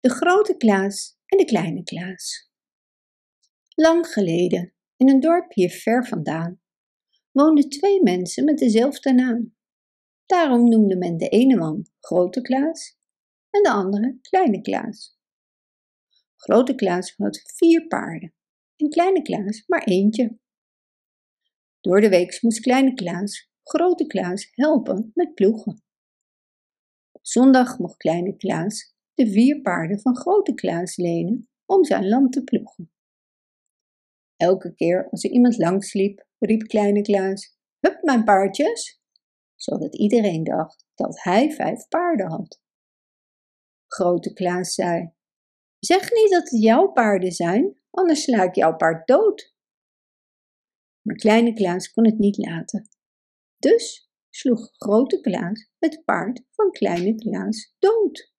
De grote Klaas en de kleine Klaas. Lang geleden, in een dorpje ver vandaan, woonden twee mensen met dezelfde naam. Daarom noemde men de ene man Grote Klaas en de andere Kleine Klaas. Grote Klaas had vier paarden en Kleine Klaas maar eentje. Door de week moest Kleine Klaas Grote Klaas helpen met ploegen. Zondag mocht Kleine Klaas de vier paarden van Grote Klaas lenen om zijn land te ploegen. Elke keer als er iemand langsliep, riep Kleine Klaas: Hup, mijn paardjes! Zodat iedereen dacht dat hij vijf paarden had. Grote Klaas zei: Zeg niet dat het jouw paarden zijn, anders sla ik jouw paard dood. Maar Kleine Klaas kon het niet laten. Dus sloeg Grote Klaas het paard van Kleine Klaas dood.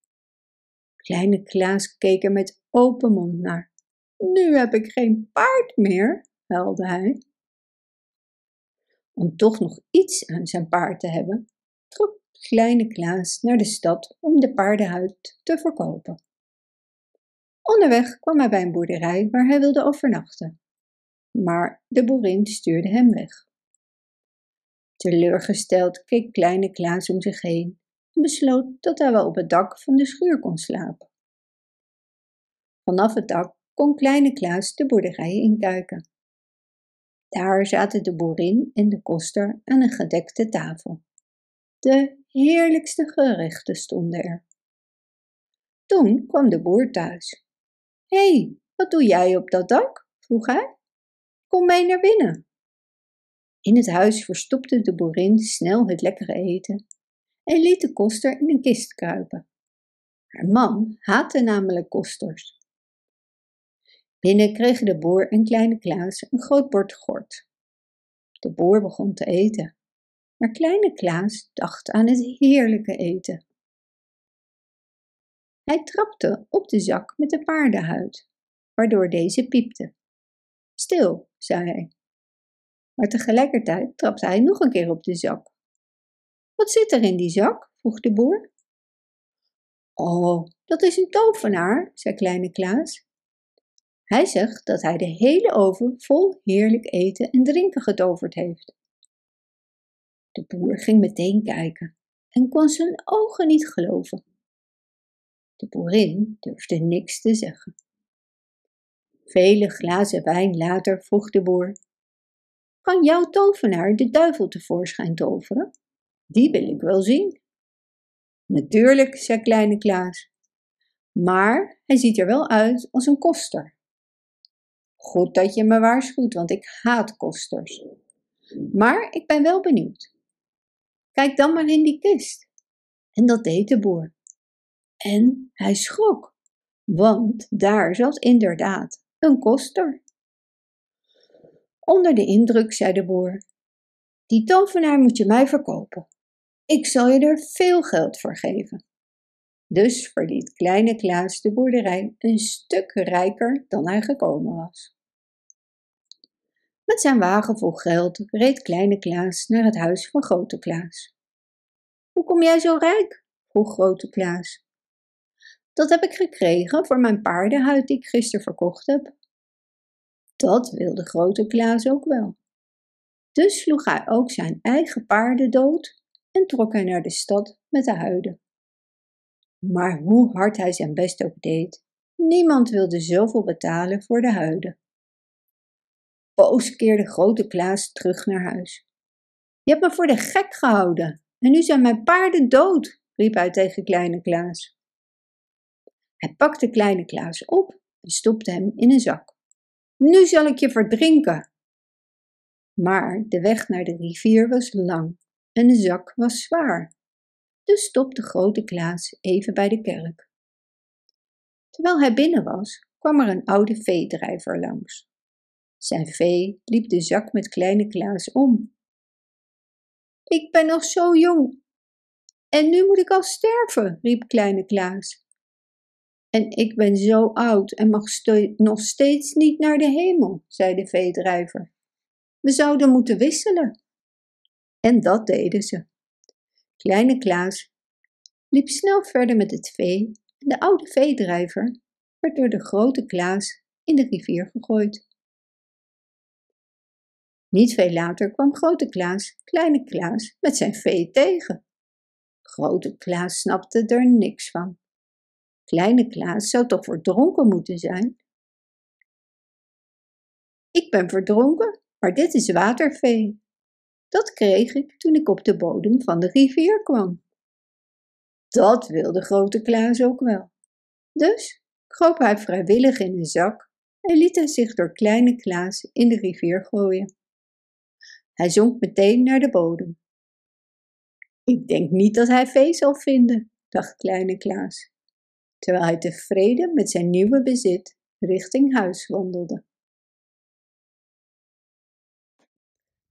Kleine Klaas keek er met open mond naar. Nu heb ik geen paard meer, huilde hij. Om toch nog iets aan zijn paard te hebben, trok kleine Klaas naar de stad om de paardenhuid te verkopen. Onderweg kwam hij bij een boerderij waar hij wilde overnachten, maar de boerin stuurde hem weg. Teleurgesteld keek kleine Klaas om zich heen en besloot dat hij wel op het dak van de schuur kon slapen. Vanaf het dak kon kleine Klaas de boerderij inkijken. Daar zaten de boerin en de koster aan een gedekte tafel. De heerlijkste gerechten stonden er. Toen kwam de boer thuis. Hé, hey, wat doe jij op dat dak? vroeg hij. Kom mee naar binnen. In het huis verstopte de boerin snel het lekkere eten en liet de koster in een kist kruipen. Haar man haatte namelijk kosters. Binnen kregen de boer en kleine Klaas een groot bord gort. De boer begon te eten, maar kleine Klaas dacht aan het heerlijke eten. Hij trapte op de zak met de paardenhuid, waardoor deze piepte. Stil, zei hij. Maar tegelijkertijd trapte hij nog een keer op de zak. Wat zit er in die zak? vroeg de boer. Oh, dat is een tovenaar, zei kleine Klaas. Hij zegt dat hij de hele oven vol heerlijk eten en drinken getoverd heeft. De boer ging meteen kijken en kon zijn ogen niet geloven. De boerin durfde niks te zeggen. Vele glazen wijn later vroeg de boer: Kan jouw tovenaar de duivel tevoorschijn toveren? Die wil ik wel zien. Natuurlijk, zei kleine Klaas. Maar hij ziet er wel uit als een koster. Goed dat je me waarschuwt, want ik haat kosters. Maar ik ben wel benieuwd. Kijk dan maar in die kist. En dat deed de boer. En hij schrok, want daar zat inderdaad een koster. Onder de indruk zei de boer: Die tovenaar moet je mij verkopen. Ik zal je er veel geld voor geven. Dus verliet kleine Klaas de boerderij een stuk rijker dan hij gekomen was. Met zijn wagen vol geld reed kleine Klaas naar het huis van grote Klaas. Hoe kom jij zo rijk? vroeg grote Klaas. Dat heb ik gekregen voor mijn paardenhuid die ik gisteren verkocht heb. Dat wilde grote Klaas ook wel. Dus sloeg hij ook zijn eigen paarden dood en trok hij naar de stad met de huiden. Maar hoe hard hij zijn best ook deed, niemand wilde zoveel betalen voor de huiden. Boos keerde grote Klaas terug naar huis. Je hebt me voor de gek gehouden en nu zijn mijn paarden dood, riep hij tegen kleine Klaas. Hij pakte kleine Klaas op en stopte hem in een zak. Nu zal ik je verdrinken. Maar de weg naar de rivier was lang en de zak was zwaar. Dus stopte grote Klaas even bij de kerk. Terwijl hij binnen was, kwam er een oude veedrijver langs. Zijn vee liep de zak met kleine Klaas om. Ik ben nog zo jong en nu moet ik al sterven, riep kleine Klaas. En ik ben zo oud en mag nog steeds niet naar de hemel, zei de veedrijver. We zouden moeten wisselen. En dat deden ze. Kleine Klaas liep snel verder met het vee De oude veedrijver werd door de grote Klaas in de rivier gegooid. Niet veel later kwam grote Klaas kleine Klaas met zijn vee tegen. Grote Klaas snapte er niks van. Kleine Klaas zou toch verdronken moeten zijn? Ik ben verdronken, maar dit is watervee. Dat kreeg ik toen ik op de bodem van de rivier kwam. Dat wilde grote Klaas ook wel. Dus kroop hij vrijwillig in een zak en liet hij zich door kleine Klaas in de rivier gooien. Hij zonk meteen naar de bodem. Ik denk niet dat hij vee zal vinden, dacht kleine Klaas, terwijl hij tevreden met zijn nieuwe bezit richting huis wandelde.